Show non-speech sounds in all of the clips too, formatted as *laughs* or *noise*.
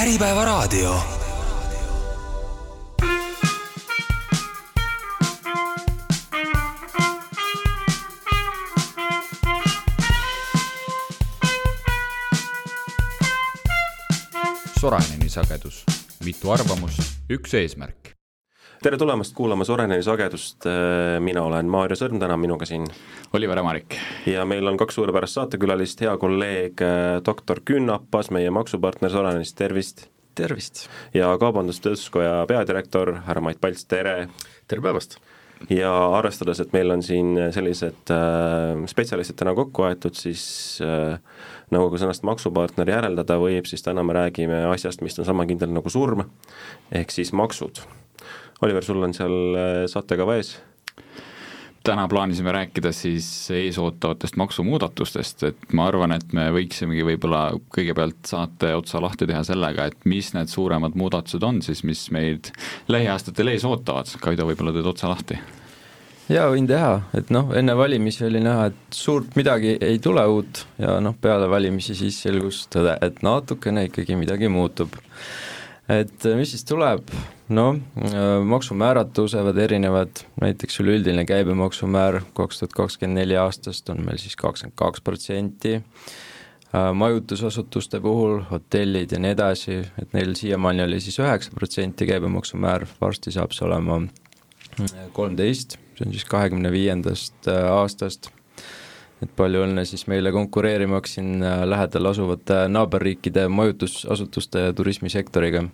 Äripäevaraadio. Soraineni sagedus, mitu arvamust, üks eesmärk. Tere tulemast kuulama Soreneni sagedust, mina olen Maarja Sõrm, täna minuga siin Oliver Ämarik. ja meil on kaks suurepärast saatekülalist, hea kolleeg doktor Künnapas, meie maksupartner Sorenenist, tervist! tervist! ja Kaubandus-Tööstuskoja peadirektor härra Mait Palts, tere! tere päevast! ja arvestades, et meil on siin sellised äh, spetsialistid täna kokku aetud, siis äh, nagu ka sõnast maksupartner järeldada võib, siis täna me räägime asjast, mis on sama kindel nagu surm, ehk siis maksud. Oliver, sul on seal äh, saatekava ees? täna plaanisime rääkida siis eesootavatest maksumuudatustest, et ma arvan, et me võiksimegi võib-olla kõigepealt saate otsa lahti teha sellega, et mis need suuremad muudatused on siis, mis meid lähiaastatel ees ootavad, Kaido, võib-olla teed otsa lahti? jaa, võin teha, et noh, enne valimisi oli näha, et suurt midagi ei tule uut ja noh, peale valimisi siis selgus tõde, et natukene ikkagi midagi muutub. et mis siis tuleb, noh, maksumäärad tõusevad erinevad, näiteks üleüldine käibemaksumäär kaks tuhat kakskümmend neli aastast on meil siis kakskümmend kaks protsenti, majutusasutuste puhul, hotellid ja nii edasi, et neil siiamaani oli siis üheksa protsenti käibemaksumäär, varsti saab see olema kolmteist, see on siis kahekümne viiendast aastast, et palju õnne siis meile konkureerimaks siin lähedal asuvate naaberriikide majutusasutuste ja turismisektoriga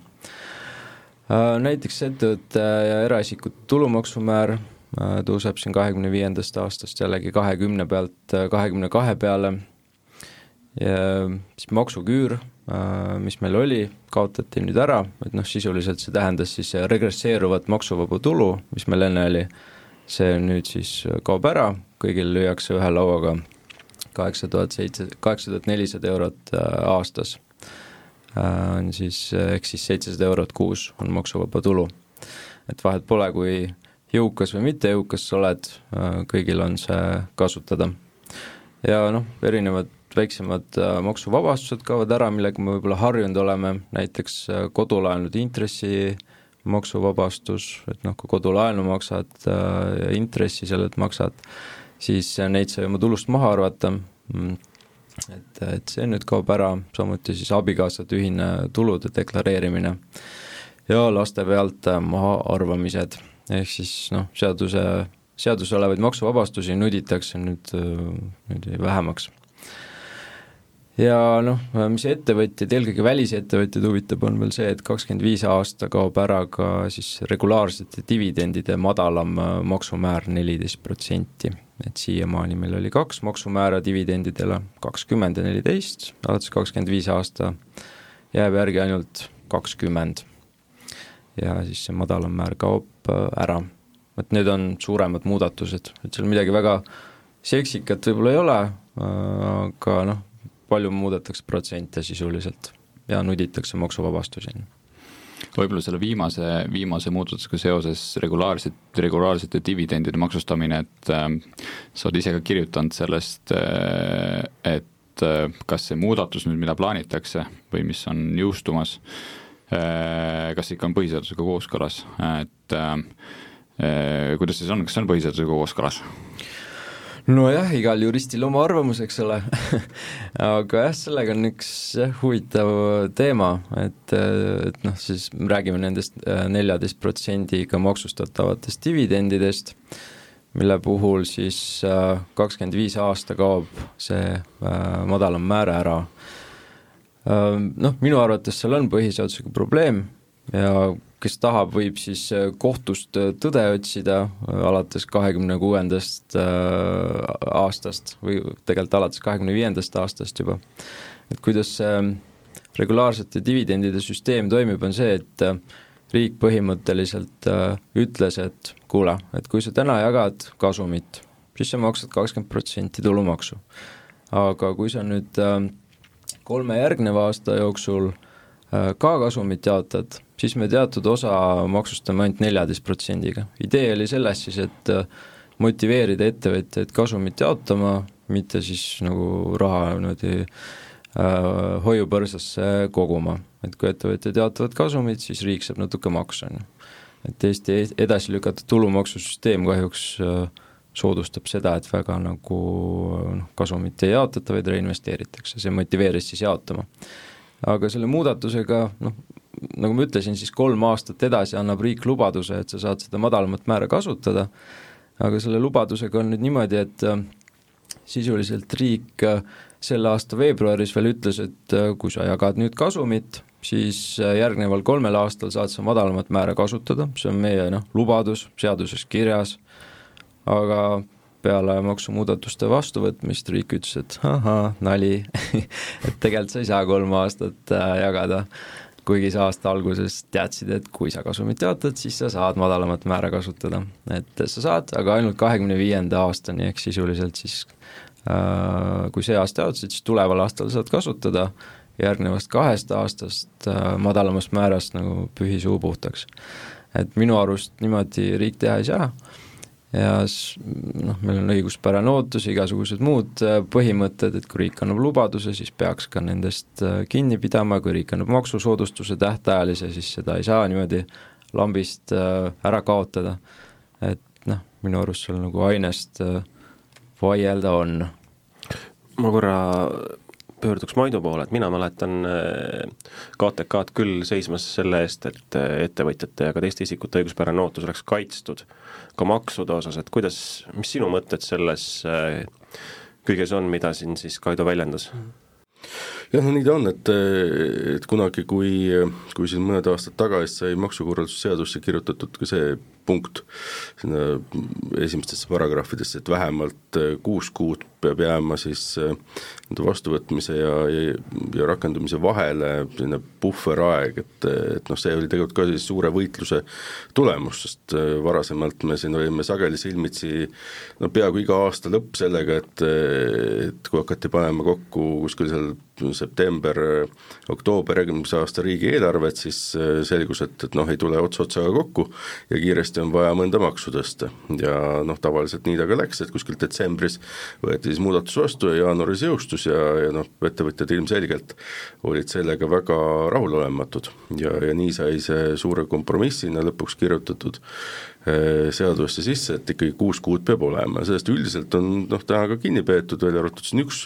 näiteks ettevõtte ja eraisikute tulumaksumäär tõuseb siin kahekümne viiendast aastast jällegi kahekümne pealt kahekümne kahe peale. Siis maksuküür, mis meil oli, kaotati nüüd ära, et noh, sisuliselt see tähendas siis regresseeruvat maksuvaba tulu, mis meil enne oli, see nüüd siis kaob ära, kõigil lüüakse ühe lauaga kaheksa tuhat seitse, kaheksa tuhat nelisada eurot aastas on siis, ehk siis seitsesada eurot kuus on maksuvaba tulu. et vahet pole, kui jõukas või mittejõukas sa oled, kõigil on see kasutada. ja noh, erinevad väiksemad maksuvabastused kaovad ära, millega me võib-olla harjunud oleme, näiteks kodulaenude intressi maksuvabastus, et noh, kui kodulaenu maksad ja intressi sellelt maksad, siis neid sai oma tulust maha arvata et, et see nüüd kaob ära, samuti siis abikaasade ühine tulude deklareerimine ja laste pealt mahaarvamised, ehk siis noh, seaduse, seaduses olevaid maksuvabastusi nuditakse nüüd, nüüd vähemaks. ja noh, mis ettevõtjaid, eelkõige välisettevõtjaid huvitab, on veel see, et kakskümmend viis aasta kaob ära ka siis regulaarsete dividendide madalam maksumäär neliteist protsenti. Et siiamaani meil oli kaks maksumäära dividendidele, kakskümmend ja neliteist, alates kakskümmend viis aasta jääb järgi ainult kakskümmend. ja siis see madalam määr kaob ära. et need on suuremad muudatused, et seal midagi väga seksikat võib-olla ei ole, aga noh, palju muudetakse protsente sisuliselt ja nuditakse maksuvabastusi. Võib-olla selle viimase, viimase muudatusega seoses regulaarset, regulaarsete dividendide maksustamine, et äh, sa oled ise ka kirjutanud sellest äh,, et äh, kas see muudatus nüüd, mida plaanitakse või mis on jõustumas äh,, kas ikka on põhiseadusega kooskõlas, et äh, kuidas siis on, kas see on põhiseadusega kooskõlas? Nojah, igal juristil oma arvamus, eks ole *laughs* aga jah, sellega on üks jah, huvitav teema, et, et noh, siis räägime nendest neljateist protsendiga maksustatavatest dividendidest, mille puhul siis kakskümmend viis aasta kaob see äh, madalam määr ära äh,. Noh, minu arvates seal on põhiseadusega probleem ja kes tahab, võib siis kohtust tõde otsida alates kahekümne kuuendast aastast või tegelikult alates kahekümne viiendast aastast juba. et kuidas see regulaarsete dividendide süsteem toimib, on see, et riik põhimõtteliselt ütles, et kuule, et kui sa täna jagad kasumit, siis sa maksad kakskümmend protsenti tulumaksu. aga kui sa nüüd kolme järgneva aasta jooksul ka kasumit jaotad, siis me teatud osa maksustame ainult neljateist protsendiga. idee oli selles siis, et motiveerida ettevõtjaid kasumit jaotama, mitte siis nagu raha niimoodi äh, hoiupõrsasse koguma, et kui ettevõtjad jaotavad kasumit, siis riik saab natuke maksu, on ju. et Eesti edasi lükatud tulumaksusüsteem kahjuks äh, soodustab seda, et väga nagu noh, kasumit ei jaotata, vaid reinvesteeritakse, see motiveeris siis jaotama. Aga selle muudatusega noh, nagu ma ütlesin, siis kolm aastat edasi annab riik lubaduse, et sa saad seda madalamat määra kasutada, aga selle lubadusega on nüüd niimoodi, et äh, sisuliselt riik äh, selle aasta veebruaris veel ütles, et äh, kui sa jagad nüüd kasumit, siis järgneval kolmel aastal saad sa madalamat määra kasutada, see on meie noh, lubadus seaduses kirjas, aga peale maksumuudatuste vastuvõtmist riik ütles, et ahah, nali *laughs* et tegelikult sa ei saa kolm aastat äh, jagada, kuigi sa aasta alguses teadsid, et kui sa kasumit jaotad, siis sa saad madalamat määra kasutada. et sa saad, aga ainult kahekümne viienda aastani, ehk sisuliselt siis Äh, kui see aasta jaotasid, siis tuleval aastal saad kasutada järgnevast kahest aastast äh, madalamast määrast nagu pühi suu puhtaks. et minu arust niimoodi riik teha ei saa ja noh, meil on õiguspärane ootus, igasugused muud äh, põhimõtted, et kui riik annab lubaduse, siis peaks ka nendest kinni pidama, kui riik annab maksusoodustuse tähtajalise, siis seda ei saa niimoodi lambist ära kaotada. et noh, minu arust seal nagu ainest vaielda on ma korra pöörduks Maidu poole, et mina mäletan äh, KTK-d küll seismas selle eest, et äh, ettevõtjate ja ka teiste isikute õiguspärane ootus oleks kaitstud. Ka maksude osas, et kuidas, mis sinu mõtted selles äh, kõiges on, mida siin siis Kaido väljendas? Jah, no nii ta on, et, et kunagi, kui, kui siin mõned aastad tagasi sai maksukorralduse seadusse kirjutatud ka see punkt sinna esimestesse paragrahvidesse, et vähemalt kuus kuud peab jääma siis nende vastuvõtmise ja, ja, ja rakendumise vahele selline puhveraeg, et, et noh, see oli tegelikult ka siis suure võitluse tulemus, sest varasemalt me siin olime sageli silmitsi no peaaegu iga aasta lõpp sellega, et, et kui hakati panema kokku kuskil seal september, oktoober järgmise aasta riigieelarvet, siis äh, selgus, et, et noh, ei tule ots otsaga kokku ja kiiresti on vaja mõnda maksu tõsta. ja noh, tavaliselt nii ta ka läks, et kuskil detsembris võeti siis muudatus vastu ja jaanuaris jõustus ja, ja noh, ettevõtjad ilmselgelt olid sellega väga rahulolematud. Ja, ja nii sai see suure kompromissina lõpuks kirjutatud Äh, seadusesse sisse, et ikkagi kuus kuud peab olema, sellest üldiselt on noh, täna ka kinni peetud, välja arvatud siin üks,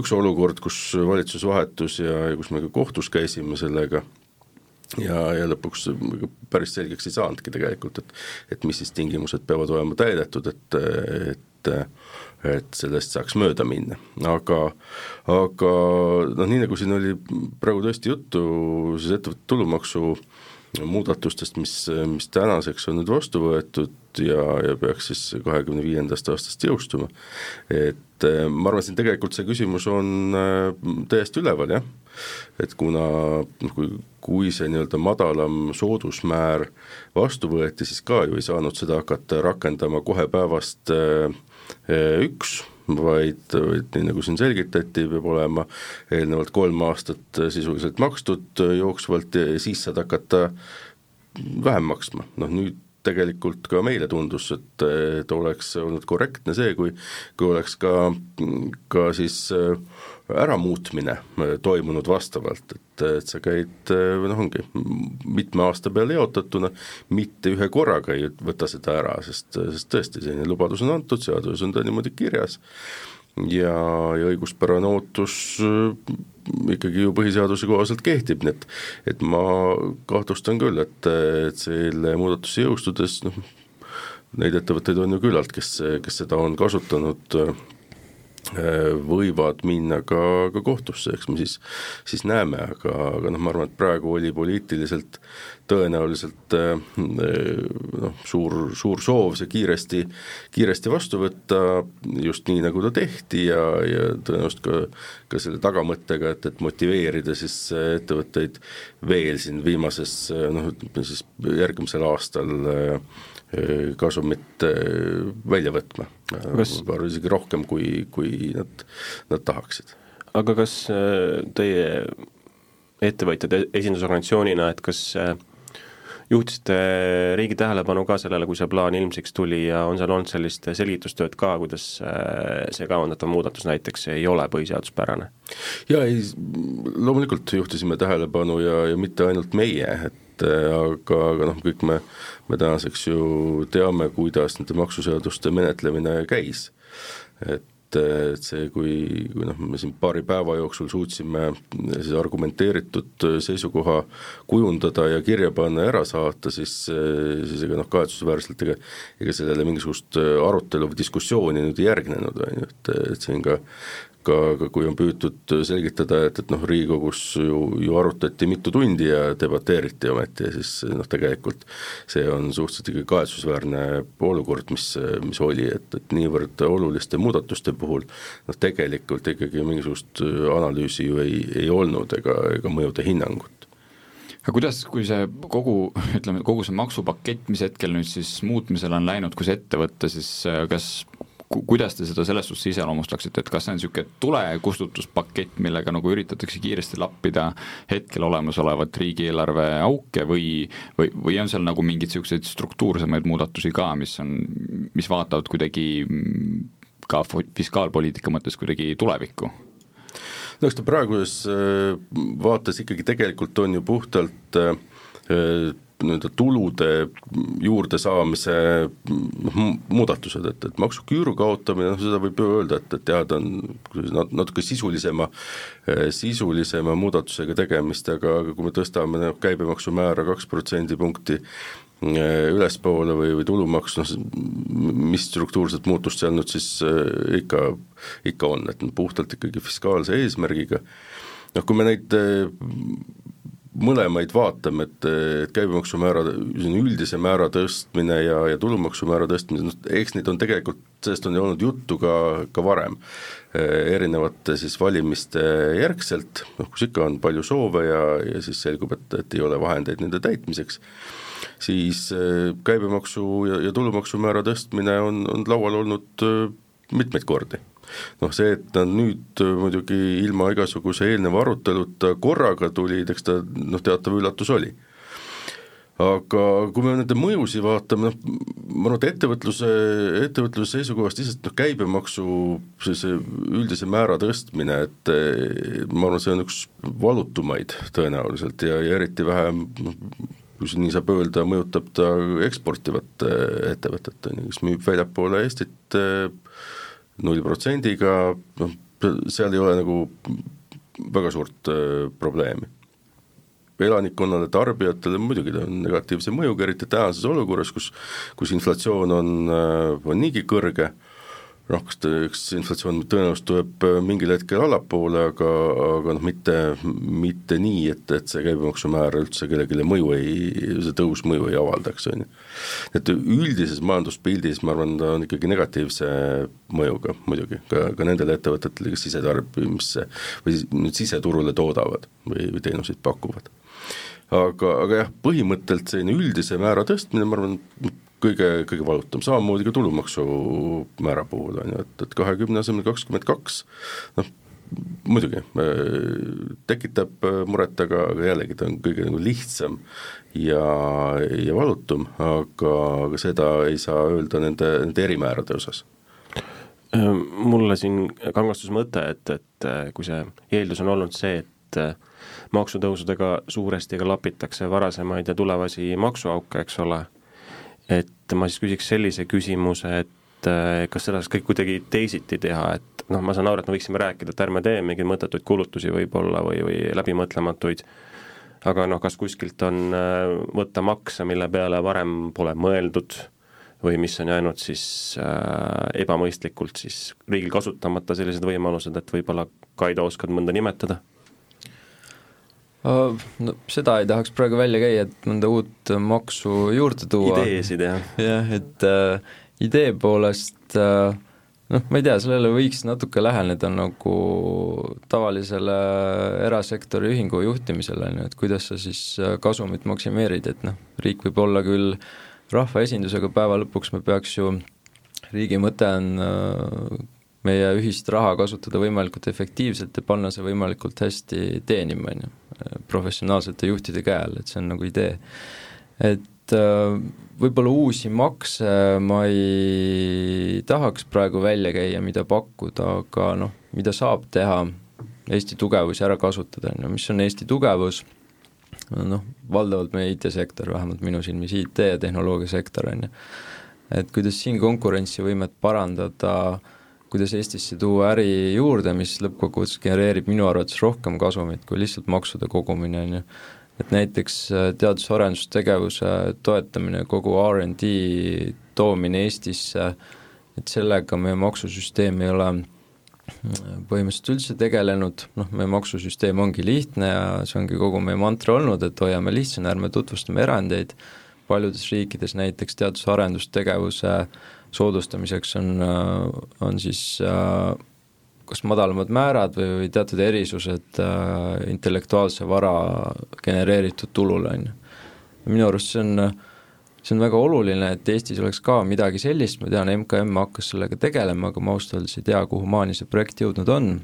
üks olukord, kus valitsus vahetus ja, ja kus me ka kohtus käisime sellega, ja, ja lõpuks päris selgeks ei saanudki tegelikult, et et mis siis tingimused peavad olema täidetud, et, et et sellest saaks mööda minna, aga aga noh, nii nagu siin oli praegu tõesti juttu, siis ettevõtte tulumaksu äh, muudatustest, mis, mis tänaseks on nüüd vastu võetud ja, ja peaks siis kahekümne viiendast aastast jõustuma. et eh, ma arvan, siin tegelikult see küsimus on eh, täiesti üleval, jah, et kuna noh, kui, kui see nii-öelda madalam soodusmäär vastu võeti, siis ka ju ei saanud seda hakata rakendama kohe päevast eh, üks vaid, vaid nii nagu siin selgitati, peab olema eelnevalt kolm aastat sisuliselt makstud jooksvalt ja siis saad hakata vähem maksma, noh nüüd tegelikult ka meile tundus, et, et oleks olnud korrektne see, kui, kui oleks ka, ka siis äh, äramuutmine äh, toimunud vastavalt, et, et sa käid noh, ongi mitme aasta peale jaotatuna, mitte ühe korraga ei võta seda ära, sest, sest tõesti, selline lubadus on antud, seaduses on ta niimoodi kirjas. Ja, ja õiguspärane ootus äh, ikkagi ju põhiseaduse kohaselt kehtib, nii et et ma kahtlustan küll, et, et selle muudatuse jõustudes noh, neid ettevõtteid on ju küllalt, kes, kes seda on kasutanud äh, Äh, võivad minna ka, ka kohtusse, eks me siis, siis näeme, aga, aga noh, ma arvan, et praegu oli poliitiliselt tõenäoliselt äh, noh, suur, suur soov see kiiresti, kiiresti vastu võtta, just nii, nagu ta tehti ja, ja tõenäoliselt ka, ka selle tagamõttega, et, et motiveerida siis ettevõtteid veel siin viimases noh, ütleme siis järgmisel aastal äh, Äh, kasumit äh, välja võtma kas..., võib-olla isegi rohkem, kui, kui nad, nad tahaksid. aga kas äh, teie ettevõtjate esindusorganisatsioonina, et kas juhtisite riigi tähelepanu ka sellele, kui see plaan ilmsiks tuli ja on seal olnud sellist selgitustööd ka, kuidas äh, see kavandatav muudatus näiteks ei ole põhiseaduspärane? jaa, ei, loomulikult juhtisime tähelepanu ja, ja mitte ainult meie, et äh, aga, aga noh, kõik me, me tänaseks ju teame, kuidas nende maksuseaduste menetlemine käis. et et see, kui, kui noh, me siin paari päeva jooksul suutsime siis argumenteeritud seisukoha kujundada ja kirja panna ja ära saata, siis, siis ega noh, kahetsusväärselt ega ega sellele mingisugust arutelu või diskussiooni nüüd ei järgnenud, on ju, et, et siin ka ka, ka kui on püütud selgitada, et, et noh, Riigikogus ju, ju arutati mitu tundi ja debateeriti ometi ja siis noh, tegelikult see on suhteliselt ikkagi kahetsusväärne olukord, mis, mis oli, et, et niivõrd oluliste muudatuste puhul noh, tegelikult ikkagi mingisugust analüüsi ju ei, ei olnud ega, ega mõjude hinnangut. Aga kuidas, kui see kogu, ütleme, kogu see maksupakett, mis hetkel nüüd siis muutmisele on läinud, kui see ette võtta, siis kas kuidas te seda selles suhtes iseloomustaksite, et kas see on niisugune tulekustutuspakett, millega nagu üritatakse kiiresti lappida hetkel olemasolevat riigieelarve auke või, või, või on seal nagu mingeid niisuguseid struktuursemaid muudatusi ka, mis on, mis vaatavad kuidagi ka fiskaalpoliitika mõttes kuidagi tulevikku? no eks ta praeguses äh, vaates ikkagi tegelikult on ju puhtalt äh, nii-öelda tulude juurdesaamise muudatused, et, et maksuküüru kaotamine, noh seda võib ju öelda, et, et jah, ta on natuke sisulisema, sisulisema muudatusega tegemist, aga, aga kui me tõstame noh, käibemaksumäära kaks protsendipunkti eh, ülespoole või, või tulumaks, noh mis struktuurset muutust seal nüüd siis eh, ikka, ikka on, et puhtalt ikkagi fiskaalse eesmärgiga, noh kui me neid eh, mõlemaid vaatame, et, et käibemaksumäära, üldise määra tõstmine ja, ja tulumaksumäära tõstmine, noh eks neid on tegelikult, sellest on ju olnud juttu ka, ka varem, eh, erinevate siis valimiste järgselt, noh kus ikka on palju soove ja, ja siis selgub, et, et ei ole vahendeid nende täitmiseks, siis eh, käibemaksu ja, ja tulumaksumäära tõstmine on, on laual olnud eh, mitmeid kordi noh, see, et ta nüüd muidugi ilma igasuguse eelneva aruteluta korraga tuli, eks ta noh, teatav üllatus oli. Aga kui me nende mõjusid vaatame, noh, ma arvan, et ettevõtluse, ettevõtluse seisukohast lihtsalt noh, käibemaksu sellise üldise määra tõstmine, et ma arvan, see on üks valutumaid tõenäoliselt ja, ja eriti vähe noh, kui nii saab öelda, mõjutab ta eksportivat ettevõtet, on ju, kes müüb väljapoole Eestit äh, null protsendiga, noh, seal ei ole nagu väga suurt äh, probleemi. elanikkonnale, tarbijatele muidugi ta on negatiivse mõjuga, eriti tänases olukorras, kus kus inflatsioon on, äh, on niigi kõrge ta, eks inflatsioon tõenäoliselt tuleb äh, mingil hetkel allapoole, aga, aga noh, mitte, mitte nii, et, et see käibemaksumäär üldse kellelegi mõju ei, see tõus mõju ei avaldaks, on ju. et üldises majanduspildis ma arvan, ta on ikkagi negatiivse mõjuga muidugi, ka, ka nendele ettevõtetele, kes sisetarbimisse või siseturule toodavad või, või teenuseid pakuvad aga, aga jah, põhimõtteliselt selline üldise määra tõstmine, ma arvan, kõige, kõige valutam, samamoodi ka tulumaksumäära puhul on ju, et, et kahekümne asemel kakskümmend kaks, noh muidugi tekitab muret, aga, aga jällegi ta on kõige nagu lihtsam ja, ja valutum, aga, aga seda ei saa öelda nende, nende erimäärade osas. Mulle siin kangastus mõte, et, et kui see eeldus on olnud see, et maksutõusudega suuresti ka lapitakse varasemaid ja tulevasi maksuauke, eks ole et ma siis küsiks sellise küsimuse, et äh, kas seda saaks kõik kuidagi teisiti teha, et noh, ma saan aru, et me võiksime rääkida, et ärme tee mingeid mõttetuid kulutusi võib-olla või, või läbimõtlematuid, aga noh, kas kuskilt on äh, võtta makse, mille peale varem pole mõeldud, või mis on jäänud siis äh, ebamõistlikult siis riigil kasutamata, sellised võimalused, et võib-olla Kaido oskad mõnda nimetada? No seda ei tahaks praegu välja käia, et mõnda uut maksu juurde tuua. ideesid, jah. jah, et äh, idee poolest äh, noh, ma ei tea, sellele võiks natuke läheneda nagu tavalisele erasektori ühingu juhtimisele, on ju, et kuidas sa siis äh, kasumit maksimeerid, et noh, riik võib olla küll rahvaesindus, aga päeva lõpuks me peaks ju, riigi mõte on äh, meie ühist raha kasutada võimalikult efektiivselt ja panna see võimalikult hästi teenima, on ju, professionaalsete juhtide käe all, et see on nagu idee. et äh, võib-olla uusi makse ma ei tahaks praegu välja käia, mida pakkuda, aga noh, mida saab teha, Eesti tugevusi ära kasutada, on ju, mis on Eesti tugevus, noh, valdavalt meie IT-sektor, vähemalt minu silmis IT ja tehnoloogiasektor, on ju. et kuidas siin konkurentsivõimet parandada, kuidas Eestisse tuua äri juurde, mis lõppkokkuvõttes genereerib minu arvates rohkem kasumit kui lihtsalt maksude kogumine, on ju. Et näiteks äh, teadus-arendustegevuse toetamine, kogu RD toomine Eestisse, et sellega meie maksusüsteem ei ole äh, põhimõtteliselt üldse tegelenud, noh, meie maksusüsteem ongi lihtne ja see ongi kogu meie mantra olnud, et hoiame lihtsana, ärme tutvustame erandeid, paljudes riikides näiteks teadus-arendustegevuse soodustamiseks on, äh, on siis äh, kas madalamad määrad või, või teatud erisused äh, intellektuaalse vara genereeritud tulule, on ju. minu arust see on, see on väga oluline, et Eestis oleks ka midagi sellist, ma tean, MKM hakkas sellega tegelema, aga ma ausalt öeldes ei tea, kuhu maani see projekt jõudnud on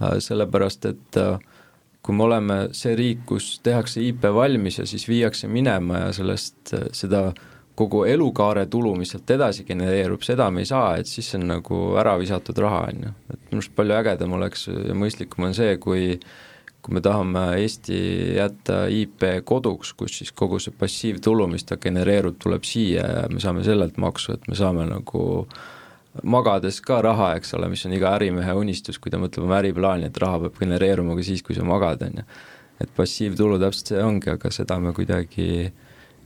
sellepärast et äh, kui me oleme see riik, kus tehakse IP valmis ja siis viiakse minema ja sellest, seda kogu elukaare tulu, mis sealt edasi genereerub, seda me ei saa, et siis see on nagu ära visatud raha, on ju. et minu arust palju ägedam oleks ja mõistlikum on see, kui kui me tahame Eesti jätta IP koduks, kus siis kogu see passiivtulu, mis ta genereerub, tuleb siia ja me saame sellelt maksu, et me saame nagu magades ka raha, eks ole, mis on iga ärimehe unistus, kui ta mõtleb oma äriplaani, et raha peab genereeruma ka siis, kui sa magad, on ju. et passiivtulu täpselt see ongi, aga seda me kuidagi,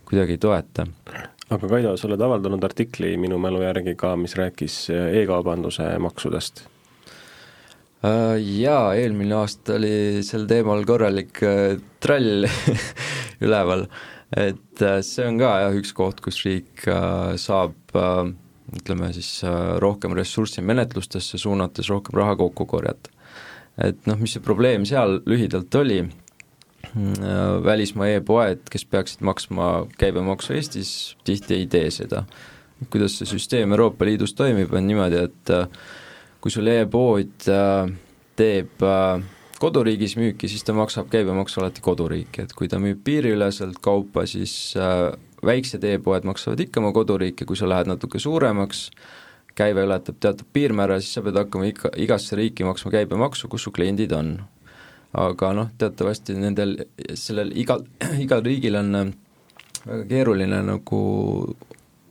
kuidagi ei toeta aga Kaido, sa oled avaldanud artikli minu mälu järgi ka, mis rääkis äh, e-kaubanduse maksudest. Äh, jaa, eelmine aasta oli sel teemal korralik äh, trall *laughs* üleval, et see on ka jah, üks koht, kus riik saab ütleme siis rohkem ressurssi menetlustesse suunates rohkem raha kokku korjata. et noh, mis see probleem seal lühidalt oli välismaa e-poed, kes peaksid maksma käibemaksu Eestis, tihti ei tee seda. kuidas see süsteem Euroopa Liidus toimib, on niimoodi, et äh, kui sul e-pood äh, teeb koduriigis müüki, siis ta maksab käibemaksu alati koduriiki, et kui ta müüb piiriüleselt kaupa, siis väiksed e-poed maksavad ikka oma koduriiki, kui sa lähed natuke suuremaks, käive ületab teatud piirmäära, siis sa pead hakkama ikka, igasse riiki maksma käibemaksu, kus su kliendid on aga noh, teatavasti nendel, sellel igal, *clears throat* igal riigil on äh, väga keeruline nagu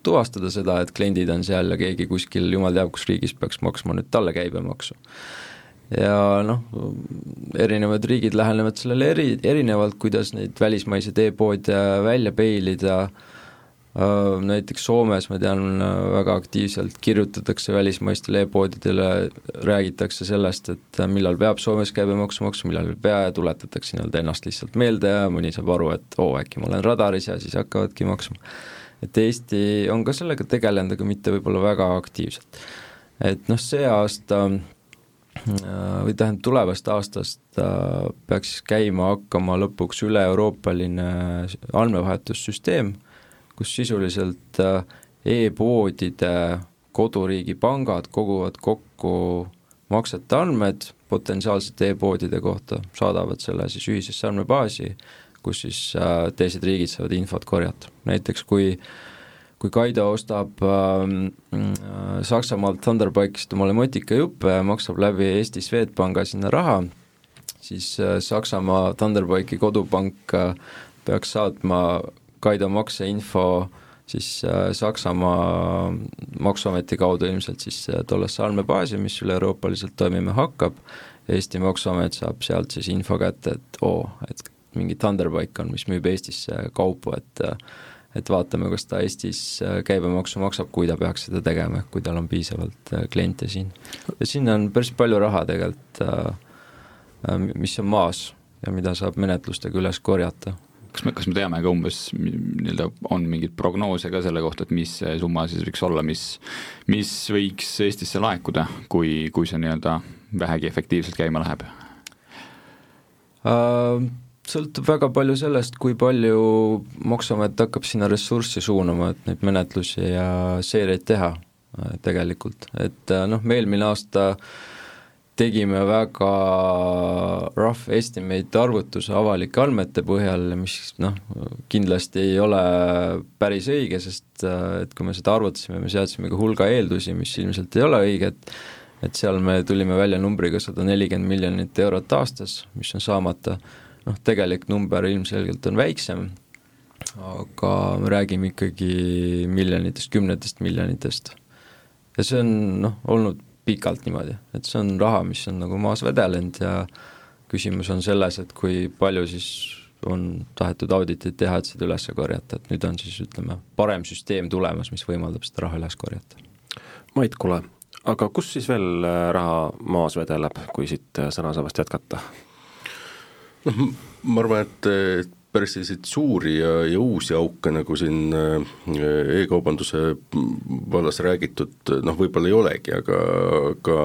tuvastada seda, et kliendid on seal ja keegi kuskil jumal teab, kus riigis peaks maksma nüüd talle käibemaksu. ja noh, erinevad riigid lähenevad sellele eri, erinevalt, kuidas neid välismaiseid e-poode välja peilida äh,, Äh, näiteks Soomes ma tean, äh, väga aktiivselt kirjutatakse välismaistele e-poodidele, räägitakse sellest, et äh, millal peab Soomes käibemaksu maksma, millal ei pea ja tuletatakse nii-öelda ennast lihtsalt meelde ja mõni saab aru, et oo, äkki ma olen radaris ja siis hakkavadki maksma. et Eesti on ka sellega tegelenud, aga mitte võib-olla väga aktiivselt. et noh, see aasta või tähendab, tulevast aastast peaks siis käima hakkama lõpuks üle-euroopaline andmevahetussüsteem kus sisuliselt äh, e-poodide koduriigi pangad koguvad kokku maksete andmed potentsiaalsete e-poodide kohta, saadavad selle siis ühisesse andmebaasi, kus siis äh, teised riigid saavad infot korjata, näiteks kui kui Kaido ostab ähm, äh, Saksamaalt Thunderbike'ist omale motikajuppe ja maksab läbi Eesti Swedbanka sinna raha, siis äh, Saksamaa Thunderbike'i kodupank äh, peaks saatma Kaido makseinfo siis äh, Saksamaa maksuameti kaudu ilmselt siis äh, tollesse andmebaasi, mis üle-euroopaliselt toimima hakkab, Eesti maksuamet saab sealt siis info kätte, et oo, et mingi Thunderbike on, mis müüb Eestisse kaupu, et äh, et vaatame, kas ta Eestis käibemaksu maksab, kui ta peaks seda tegema, kui tal on piisavalt kliente siin. ja sinna on päris palju raha tegelikult, mis on maas ja mida saab menetlustega üles korjata kas me, kas me teame ka umbes nii-öelda, on mingeid prognoose ka selle kohta, et mis see summa siis võiks olla, mis, mis võiks Eestisse laekuda, kui, kui see nii-öelda vähegi efektiivselt käima läheb uh,? sõltub väga palju sellest, kui palju Maksuamet hakkab sinna ressurssi suunama, et neid menetlusi ja seireid teha uh, tegelikult, et uh, noh, me eelmine aasta tegime väga rough estimate arvutuse avalike andmete põhjal, mis noh, kindlasti ei ole päris õige, sest et kui me seda arvutasime, me seadsime ka hulga eeldusi, mis ilmselt ei ole õiged, et seal me tulime välja numbriga sada nelikümmend miljonit eurot aastas, mis on saamata, noh, tegelik number ilmselgelt on väiksem, aga me räägime ikkagi miljonitest, kümnetest miljonitest. ja see on noh, olnud pikalt niimoodi, et see on raha, mis on nagu maas vedelenud ja küsimus on selles, et kui palju siis on tahetud auditeid teha, et seda üles korjata, et nüüd on siis ütleme, parem süsteem tulemas, mis võimaldab seda raha üles korjata. Mait, kuule, aga kus siis veel äh, raha maas vedeleb, kui siit äh, sõnasabast jätkata? noh, ma arvan, et, et päris selliseid suuri ja, ja uusi auke, nagu siin äh, e-kaubanduse vallas räägitud, noh, võib-olla ei olegi, aga, aga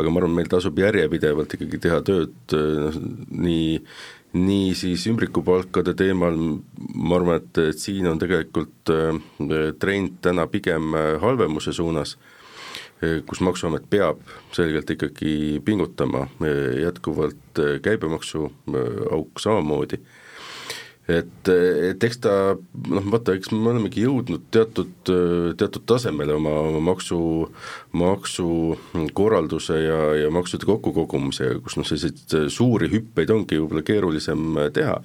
aga ma arvan, meil tasub järjepidevalt ikkagi teha tööd noh, nii nii siis ümbrikupalkade teemal, ma arvan, et, et siin on tegelikult äh, trend täna pigem halvemuse suunas, kus Maksuamet peab selgelt ikkagi pingutama, jätkuvalt käibemaksu auk samamoodi et, et eks ta noh, vaata, eks me olemegi jõudnud teatud, teatud tasemele oma, oma maksu, maksukorralduse ja, ja maksude kokkukogumisega, kus noh, selliseid suuri hüppeid ongi võib-olla keerulisem teha,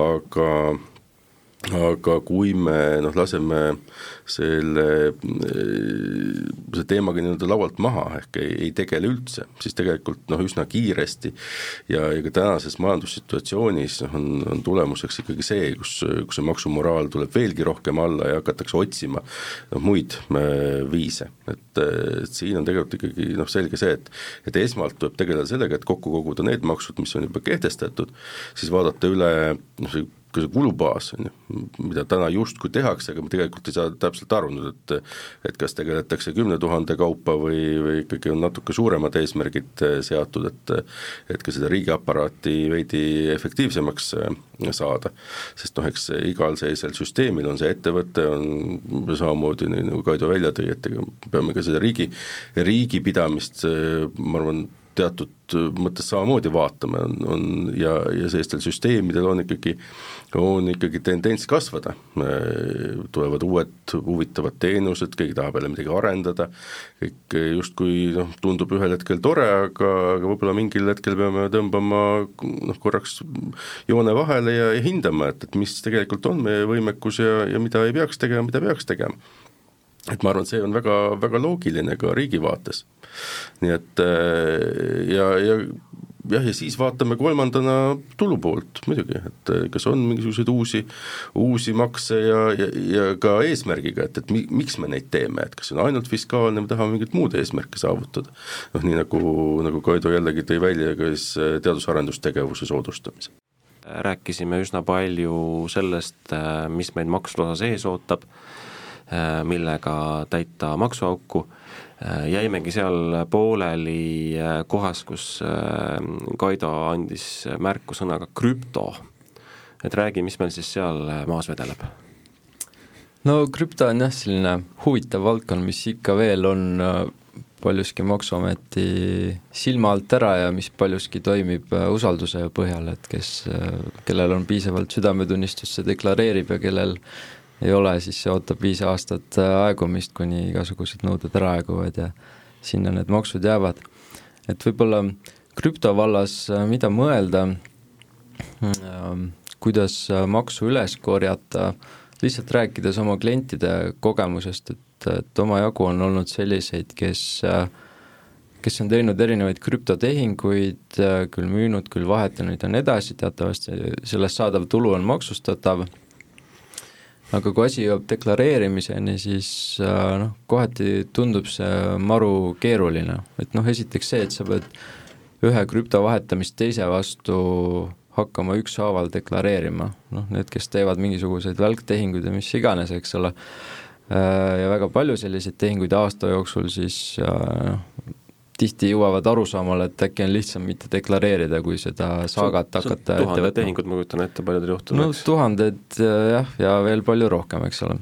aga aga kui me noh, laseme selle, selle teemaga nii-öelda laualt maha, ehk ei, ei tegele üldse, siis tegelikult noh, üsna kiiresti ja, ja ka tänases majandussituatsioonis noh, on, on tulemuseks ikkagi see, kus, kus see maksumoraal tuleb veelgi rohkem alla ja hakatakse otsima noh, muid äh, viise, et, et siin on tegelikult ikkagi noh, selge see, et et esmalt tuleb tegeleda sellega, et kokku koguda need maksud, mis on juba kehtestatud, siis vaadata üle noh, see ka see kulubaas, on ju, mida täna justkui tehakse, aga me tegelikult ei saa täpselt aru nüüd, et et kas tegeletakse kümne tuhande kaupa või, või ikkagi on natuke suuremad eesmärgid eh, seatud, et et ka seda riigiaparaati veidi efektiivsemaks eh, saada. sest noh, eks igal sellisel süsteemil on see ettevõte, on samamoodi, nii nagu Kaido välja tõi, et ega peame ka seda riigi, riigipidamist, eh, ma arvan, teatud mõttes samamoodi vaatame, on, on ja, ja sellistel süsteemidel on ikkagi, on ikkagi tendents kasvada, tulevad uued huvitavad teenused, keegi tahab jälle midagi arendada, kõik justkui noh, tundub ühel hetkel tore, aga, aga võib-olla mingil hetkel peame tõmbama noh, korraks joone vahele ja, ja hindama, et, et mis tegelikult on meie võimekus ja, ja mida ei peaks tegema, mida peaks tegema et ma arvan, see on väga, väga loogiline ka riigi vaates. nii et äh, ja, ja jah, ja siis vaatame kolmandana tulu poolt muidugi, et äh, kas on mingisuguseid uusi, uusi makse ja, ja, ja ka eesmärgiga, et, et mi, miks me neid teeme, et kas see on ainult fiskaalne või tahame mingit muud eesmärki saavutada. noh, nii nagu, nagu Kaido jällegi tõi välja ka siis äh, teadus-arendustegevuse soodustamise rääkisime üsna palju sellest, mis meid maksude osas ees ootab millega täita maksuauku, äh, jäimegi seal pooleli äh, kohas, kus Kaido andis märku sõnaga krüpto. et räägi, mis meil siis seal maas vedeleb? no krüpto on jah, selline huvitav valdkond, mis ikka veel on paljuski Maksuameti silma alt ära ja mis paljuski toimib usalduse põhjal, et kes, kellel on piisavalt südametunnistust, see deklareerib ja kellel ei ole, siis see ootab viis aastat äh, aegumist, kuni igasugused nõuded ära aeguvad ja sinna need maksud jäävad. et võib-olla krüpto vallas, äh, mida mõelda, ähm, kuidas äh, maksu üles korjata, lihtsalt rääkides oma klientide kogemusest, et, et omajagu on olnud selliseid, kes kes on teinud erinevaid krüptotehinguid, küll müünud, küll vahetanud ja nii edasi, teatavasti sellest saadav tulu on maksustatav aga kui asi jõuab deklareerimiseni, siis äh, noh, kohati tundub see maru keeruline, et noh, esiteks see, et sa pead ühe krüpto vahetamist teise vastu hakkama ükshaaval deklareerima, noh need, kes teevad mingisuguseid välktehinguid ja mis iganes, eks ole, äh, ja väga palju selliseid tehinguid aasta jooksul, siis noh, tihti jõuavad arusaamale, et äkki on lihtsam mitte deklareerida, kui seda saagat hakata ette võtma. tehingud, ma kujutan ette, paljudel juhtudel. no tuhanded jah, ja veel palju rohkem, eks ole.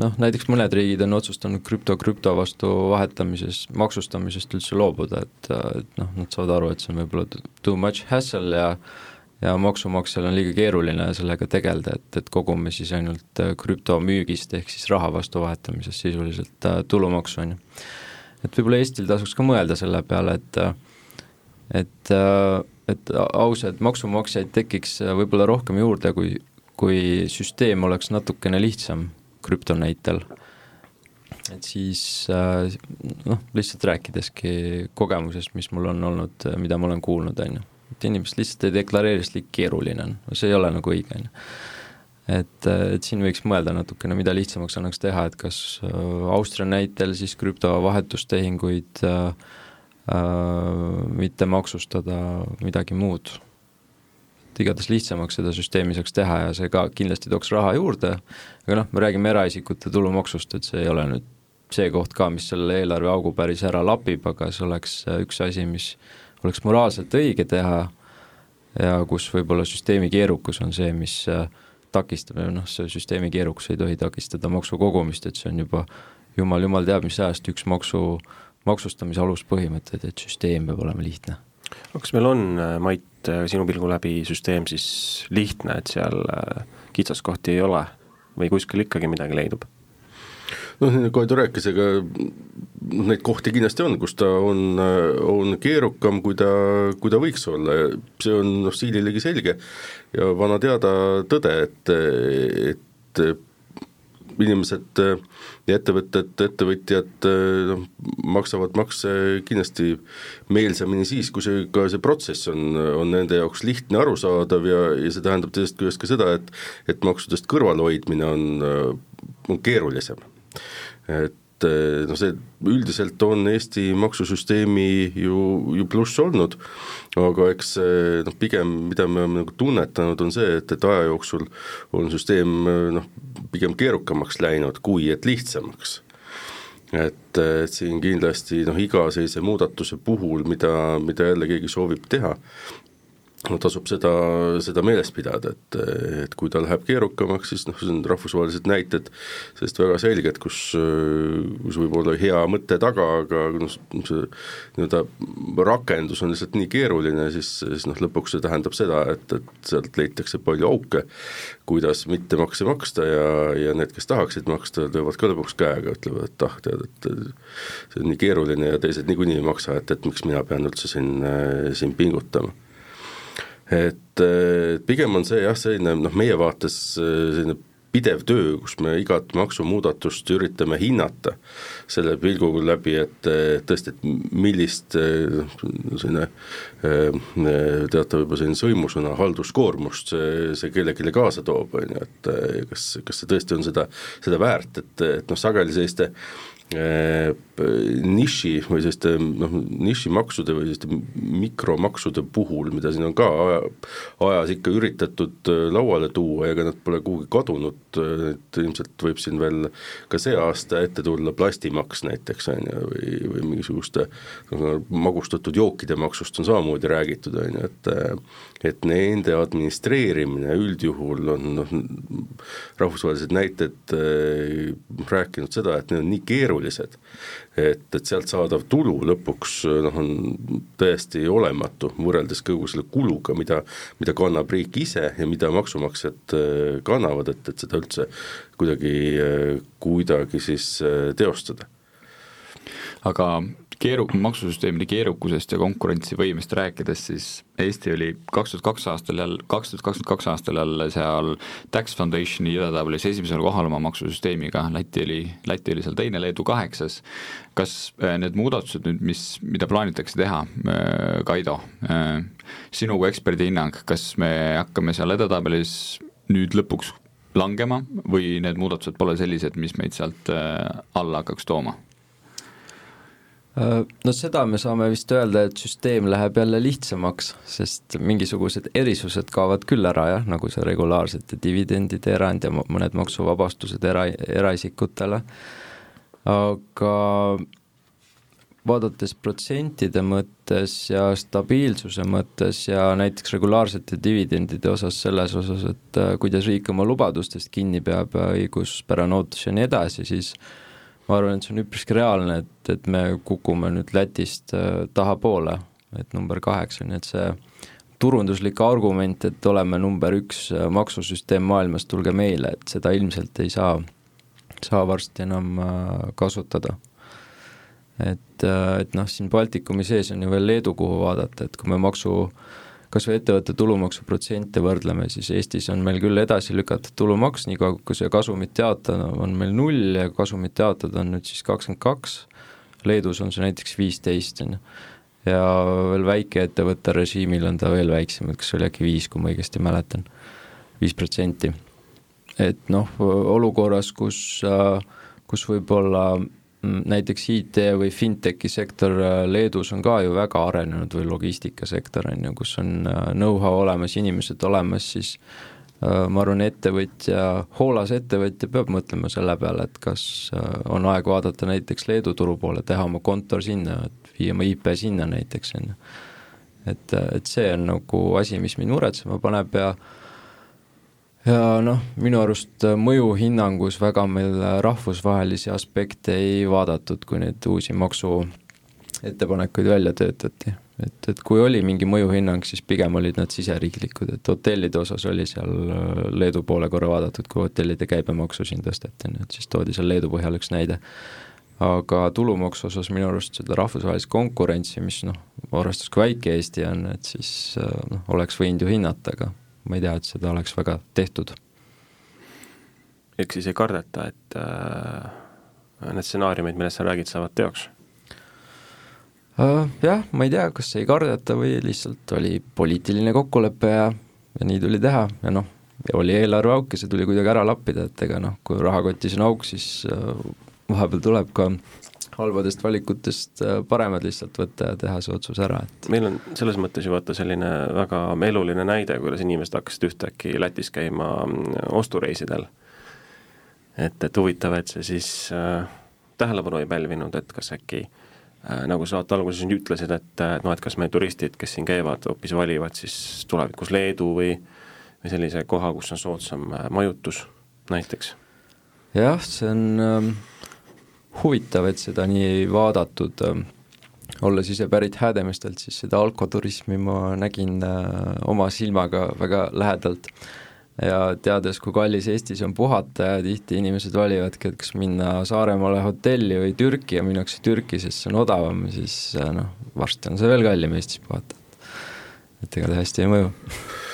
noh, näiteks mõned riigid on otsustanud krüpto krüpto vastu vahetamises, maksustamisest üldse loobuda, et, et noh, nad saavad aru, et see on võib-olla too much hassle ja ja maksumaksjal on liiga keeruline sellega tegeleda, et, et kogume siis ainult äh, krüptomüügist ehk siis raha vastu vahetamisest sisuliselt äh, tulumaksu, on ju. Et võib-olla Eestil tasuks ka mõelda selle peale, et et, et ausaid maksumaksjaid tekiks võib-olla rohkem juurde, kui, kui süsteem oleks natukene lihtsam krüpto näitel. et siis noh, lihtsalt rääkideski kogemusest, mis mul on olnud, mida ma olen kuulnud, on ju et inimesed lihtsalt ei deklareeri, sest liiga keeruline on, see ei ole nagu õige, on ju. Et, et siin võiks mõelda natukene, mida lihtsamaks annaks teha, et kas äh, Austria näitel siis krüptovahetustehinguid äh, äh, mitte maksustada, midagi muud. et igatahes lihtsamaks seda süsteemi saaks teha ja see ka kindlasti tooks raha juurde, aga noh, me räägime eraisikute tulumaksust, et see ei ole nüüd see koht ka, mis selle eelarveaugu päris ära lapib, aga see oleks üks asi, mis oleks moraalselt õige teha ja kus võib-olla süsteemi keerukus on see, mis äh, takistab ja noh, see süsteemi keerukus ei tohi takistada maksu kogumist, et see on juba jumal, jumal teab, mis ajast üks maksu, maksustamise aluspõhimõtted, et süsteem peab olema lihtne. kas meil on, äh, Mait, äh, sinu pilgu läbi süsteem siis lihtne, et seal kitsaskohti ei ole või kuskil ikkagi midagi leidub? Noh, nagu Kaido rääkis, ega neid kohti kindlasti on, kus ta on, on keerukam, kui ta, kui ta võiks olla. Ja see on noh, siililegi selge. Ja vana teada tõde, et, et inimesed ja ettevõtted, ettevõtjad noh, maksavad makse kindlasti meelsamini siis, kui see, ka see protsess on, on nende jaoks lihtne, arusaadav ja, ja see tähendab teisest küljest ka seda, et et maksudest kõrvalhoidmine on, on keerulisem et eh, noh, see üldiselt on Eesti maksusüsteemi ju, ju pluss olnud, aga eks noh, pigem mida me oleme nagu tunnetanud, on see, et, et aja jooksul on süsteem noh, pigem keerukamaks läinud, kui et lihtsamaks. Et, et siin kindlasti noh, iga sellise muudatuse puhul, mida, mida jälle keegi soovib teha, tasub seda, seda meeles pidada, et, et kui ta läheb keerukamaks, siis noh, see on rahvusvahelised näited sellest väga selged, kus, kus võib olla hea mõte taga, aga noh, see nii-öelda rakendus on lihtsalt nii keeruline, siis, siis noh, lõpuks see tähendab seda, et, et sealt leitakse palju auke, kuidas mitte makse maksta ja, ja need, kes tahaksid maksta, löövad ka lõpuks käega, ütlevad, et ah, tead, et see on nii keeruline ja teised niikuinii ei maksa, et, et miks mina pean üldse siin, siin pingutama et pigem on see jah, selline noh, meie vaates selline pidev töö, kus me igat maksumuudatust üritame hinnata selle pilguga läbi, et tõesti, et millist selline teatav juba selline sõimusõna halduskoormust see, see kellelegi kaasa toob, on ju, et kas, kas see tõesti on seda, seda väärt, et, et noh, sageli selliste Äh, niši või selliste noh, nišimaksude või selliste mikromaksude puhul, mida siin on ka aja, ajas ikka üritatud äh, lauale tuua ja ega nad pole kuhugi kadunud, et ilmselt võib siin veel ka see aasta ette tulla plastimaks näiteks, on ju, või, või mingisuguste noh, magustatud jookide maksust on samamoodi räägitud, on ju, et et nende administreerimine üldjuhul on noh, rahvusvahelised näited äh, rääkinud seda, et need on nii keerulised, et, et sealt saadav tulu lõpuks noh, on täiesti olematu võrreldes kogu selle kuluga, mida, mida kannab riik ise ja mida maksumaksjad äh, kannavad, et, et seda üldse kuidagi, äh, kuidagi siis teostada. aga keeru-, maksusüsteemide keerukusest ja konkurentsivõimest rääkides, siis Eesti oli kaks tuhat kaks aastal jälle, kaks tuhat kakskümmend kaks aastal jälle seal Tax Foundationi edetabelis esimesel kohal oma maksusüsteemiga, Läti oli, Läti oli seal teine, Leedu kaheksas. kas äh, need muudatused nüüd, mis, mida plaanitakse teha, äh, Kaido, äh, sinu kui eksperdi hinnang, kas me hakkame seal edetabelis nüüd lõpuks langema või need muudatused pole sellised, mis meid sealt alla hakkaks tooma? Äh, no seda me saame vist öelda, et süsteem läheb jälle lihtsamaks, sest mingisugused erisused kaovad küll ära jah, nagu see regulaarsete dividendide erand ja mõned maksuvabastused era, eraisikutele, aga vaadates protsentide mõttes ja stabiilsuse mõttes ja näiteks regulaarsete dividendide osas selles osas, et äh, kuidas riik oma lubadustest kinni peab ja õiguspärane ootus ja nii edasi, siis ma arvan, et see on üpriski reaalne, et, et me kukume nüüd Lätist äh, tahapoole, et number kaheksa, nii et see turunduslik argument, et oleme number üks äh, maksusüsteem maailmas, tulge meile, et seda ilmselt ei saa, saa varsti enam kasutada. Et, äh, et noh, siin Baltikumi sees on ju veel Leedu, kuhu vaadata, et kui me maksu kas või ettevõtte tulumaksuprotsente võrdleme, siis Eestis on meil küll edasi lükatud tulumaks, niikaua kui see kasumit jaotada on meil null ja kasumit jaotada on nüüd siis kakskümmend kaks, Leedus on see näiteks viisteist, on ju. ja veel väikeettevõtte režiimil on ta veel väiksem, kas oli äkki viis, kui ma õigesti mäletan, viis protsenti. et noh, olukorras, kus, äh, kus võib-olla näiteks IT või fintechi sektor äh, Leedus on ka ju väga arenenud või logistikasektor on ju, kus on äh, know-how olemas, inimesed olemas, siis äh, ma arvan, ettevõtja, hoolas ettevõtja peab mõtlema selle peale, et kas on aeg vaadata näiteks Leedu turu poole, teha oma kontor sinna, et viia oma IP sinna näiteks, on ju. et, et see on nagu asi, mis mind muretsema paneb ja äh, ja noh, minu arust äh, mõjuhinnangus väga meil äh, rahvusvahelisi aspekte ei vaadatud, kui neid uusi maksuettepanekuid välja töötati. et, et kui oli mingi mõjuhinnang, siis pigem olid nad siseriiklikud, et hotellide osas oli seal äh, Leedu poole korra vaadatud, kui hotellide käibemaksu siin tõsteti, nii et siis toodi seal Leedu põhjal üks näide. aga tulumaksu osas minu arust seda rahvusvahelist konkurentsi, mis noh, arvestades kui väike Eesti on, et siis noh, oleks võinud ju hinnata, aga ma ei tea, et seda oleks väga tehtud. ehk siis ei kardeta, et äh, need stsenaariumid, millest sa räägid, saavad teoks uh,? Jah, ma ei tea, kas ei kardeta või lihtsalt oli poliitiline kokkulepe ja, ja nii tuli teha ja noh, oli eelarveauk ja see tuli kuidagi ära lappida, et ega noh, kui rahakotis on auk, siis uh, vahepeal tuleb ka halbadest valikutest äh, paremad lihtsalt võtta ja teha see otsus ära, et meil on selles mõttes ju vaata selline väga eluline näide, kuidas inimesed hakkasid ühtäkki Lätis käima mm, ostureisidel. et, et huvitav, et see siis äh, tähelepanu ei pälvinud, et kas äkki äh, nagu sa saate alguses ütlesid, et noh, et kas meie turistid, kes siin käivad, hoopis valivad siis tulevikus Leedu või või sellise koha, kus on soodsam äh, majutus näiteks? jah, see on äh huvitav, et seda nii ei vaadatud, olles ise pärit Häädemeestelt, siis seda alkoturismi ma nägin äh, oma silmaga väga lähedalt ja teades, kui kallis Eestis on puhata ja tihti inimesed valivadki, et kas minna Saaremaale hotelli või Türki ja minnakse Türki, sest see on odavam, siis äh, noh, varsti on see veel kallim Eestis puhata. et ega ta hästi ei mõju *laughs*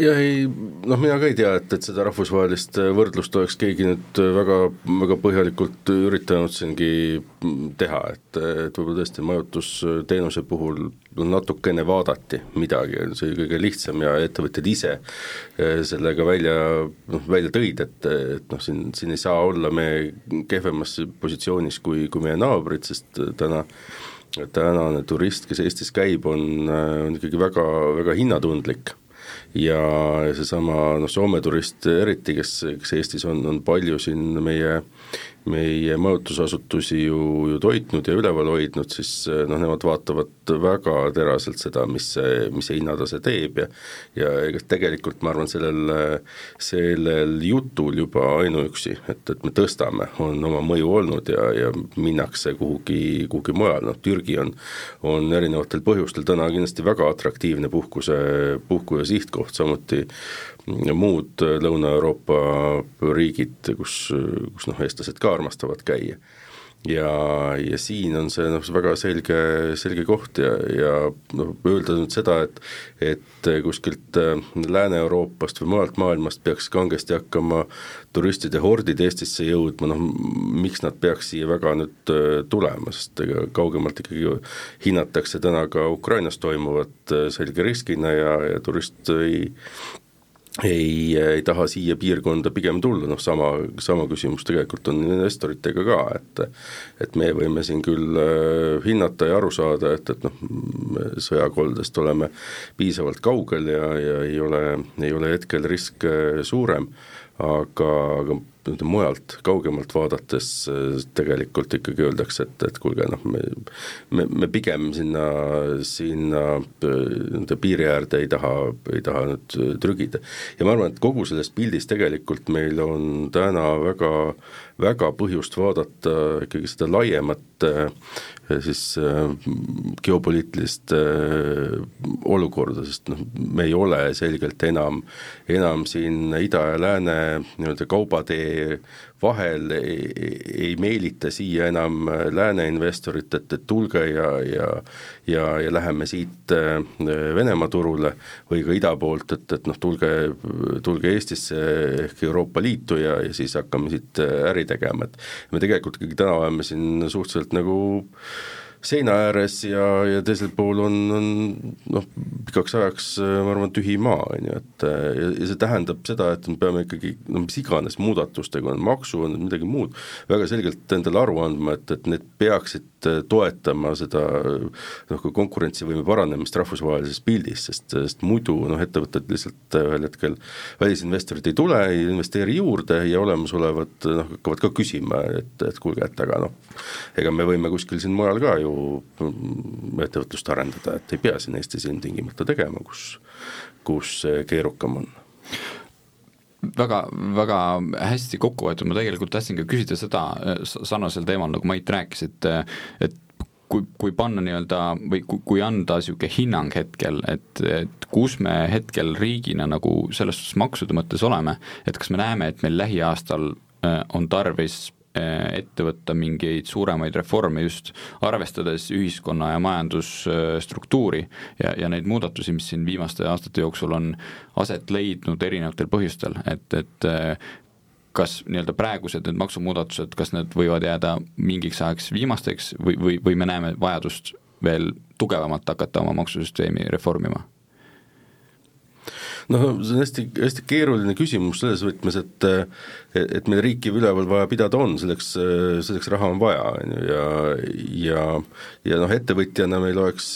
jah, ei noh, mina ka ei tea, et, et seda rahvusvahelist äh, võrdlust oleks keegi nüüd äh, väga, väga põhjalikult üritanud siingi mm, teha, et, et võib-olla tõesti majutusteenuse puhul natukene vaadati midagi, see oli kõige lihtsam ja ettevõtjad ise äh, sellega välja, noh, välja tõid, et, et noh, siin, siin ei saa olla me kehvemas positsioonis kui, kui meie naabrid, sest täna tänane turist, kes Eestis käib, on, on ikkagi väga, väga hinnatundlik ja seesama noh, Soome turist eriti, kes, kes Eestis on, on palju siin meie meie majutusasutusi ju, ju toitnud ja üleval hoidnud, siis noh, nemad vaatavad väga teraselt seda, mis see, mis see hinnatase teeb ja ja ega tegelikult ma arvan, sellel, sellel jutul juba ainuüksi, et, et me tõstame, on oma mõju olnud ja, ja minnakse kuhugi, kuhugi mujale, noh Türgi on on erinevatel põhjustel täna kindlasti väga atraktiivne puhkuse, puhku- ja sihtkoht, samuti muud Lõuna-Euroopa riigid, kus, kus noh, eestlased ka armastavad käia. ja, ja siin on see noh, väga selge, selge koht ja, ja noh, öelda nüüd seda, et et kuskilt äh, Lääne-Euroopast või mujalt maailmast peaks kangesti hakkama turistide hordid Eestisse jõudma, noh miks nad peaks siia väga nüüd äh, tulema, sest ega kaugemalt ikkagi hinnatakse täna ka Ukrainas toimuvat äh, selge riskina ja, ja turist ei ei, ei taha siia piirkonda pigem tulla, noh sama, sama küsimus tegelikult on investoritega ka, et et me võime siin küll äh, hinnata ja aru saada, et, et noh, sõjakoldest oleme piisavalt kaugel ja, ja ei ole, ei ole hetkel risk äh, suurem, aga, aga mujalt, kaugemalt vaadates tegelikult ikkagi öeldakse, et, et kuulge, noh, me me, me pigem sinna, sinna nii-öelda piiri äärde ei taha, ei taha nüüd trügida. ja ma arvan, et kogu selles pildis tegelikult meil on täna väga, väga põhjust vaadata ikkagi seda laiemat siis geopoliitilist olukorda, sest noh, me ei ole selgelt enam, enam siin ida ja lääne nii-öelda kaubatee vahel ei, ei meelita siia enam lääne investorit, et, et tulge ja, ja ja, ja läheme siit äh, Venemaa turule või ka ida poolt, et, et noh, tulge, tulge Eestisse ehk Euroopa Liitu ja, ja siis hakkame siit äh, äri tegema, et me tegelikult ikkagi täna oleme siin suhteliselt nagu seina ääres ja, ja teisel pool on, on noh, pikaks ajaks ma arvan, tühi maa, on ju, et ja, ja see tähendab seda, et me peame ikkagi no mis iganes muudatustega, on maksu, on midagi muud, väga selgelt endale aru andma, et, et need peaksid toetama seda noh, ka konkurentsivõime paranemist rahvusvahelises pildis, sest, sest muidu noh, ettevõtted lihtsalt ühel hetkel, välisinvestorid ei tule, ei investeeri juurde ja olemasolevad noh, hakkavad ka küsima, et, et kuulge, et aga noh, ega me võime kuskil siin mujal ka ju ettevõtlust arendada, et ei pea siin Eestis ilmtingimata tegema, kus, kus keerukam on väga, väga hästi kokku võetud, ma tegelikult tahtsin ka küsida seda sarnasel teemal, nagu Mait rääkis, et et kui, kui panna nii-öelda või kui, kui anda niisugune hinnang hetkel, et, et kus me hetkel riigina nagu selles suhtes maksude mõttes oleme, et kas me näeme, et meil lähiaastal on tarvis Eh, ette võtta mingeid suuremaid reforme just arvestades ühiskonna ja majandusstruktuuri ja, ja neid muudatusi, mis siin viimaste aastate jooksul on aset leidnud erinevatel põhjustel, et, et eh, kas nii-öelda praegused need maksumuudatused, kas need võivad jääda mingiks ajaks viimasteks või, või, või me näeme vajadust veel tugevamalt hakata oma maksusüsteemi reformima? Noh, see on hästi, hästi keeruline küsimus selles võtmes, et et meil riiki üleval vaja pidada on, selleks, selleks raha on vaja, on ju, ja ja ja noh, ettevõtjana meil oleks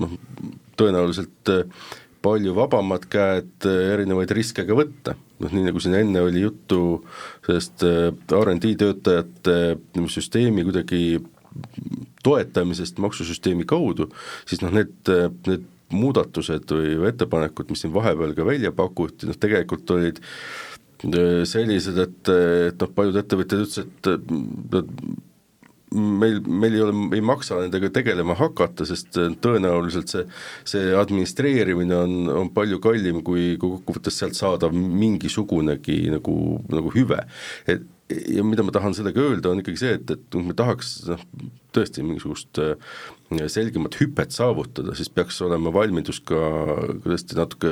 noh, tõenäoliselt palju vabamad käed erinevaid riske ka võtta, noh nii nagu siin enne oli juttu sellest R&D töötajate süsteemi kuidagi toetamisest maksusüsteemi kaudu, siis noh, need, need muudatused või ettepanekud, mis siin vahepeal ka välja pakuti, noh tegelikult olid äh, sellised, et, et noh, paljud ettevõtjad ütlesid, et meil, meil ei ole, ei maksa nendega tegelema hakata, sest tõenäoliselt see, see administreerimine on, on palju kallim, kui, kui kokkuvõttes sealt saadav mingisugunegi nagu, nagu hüve. et ja mida ma tahan sellega öelda, on ikkagi see, et, et me tahaks noh, tõesti mingisugust selgemat hüpet saavutada, siis peaks olema valmidus ka tõesti natuke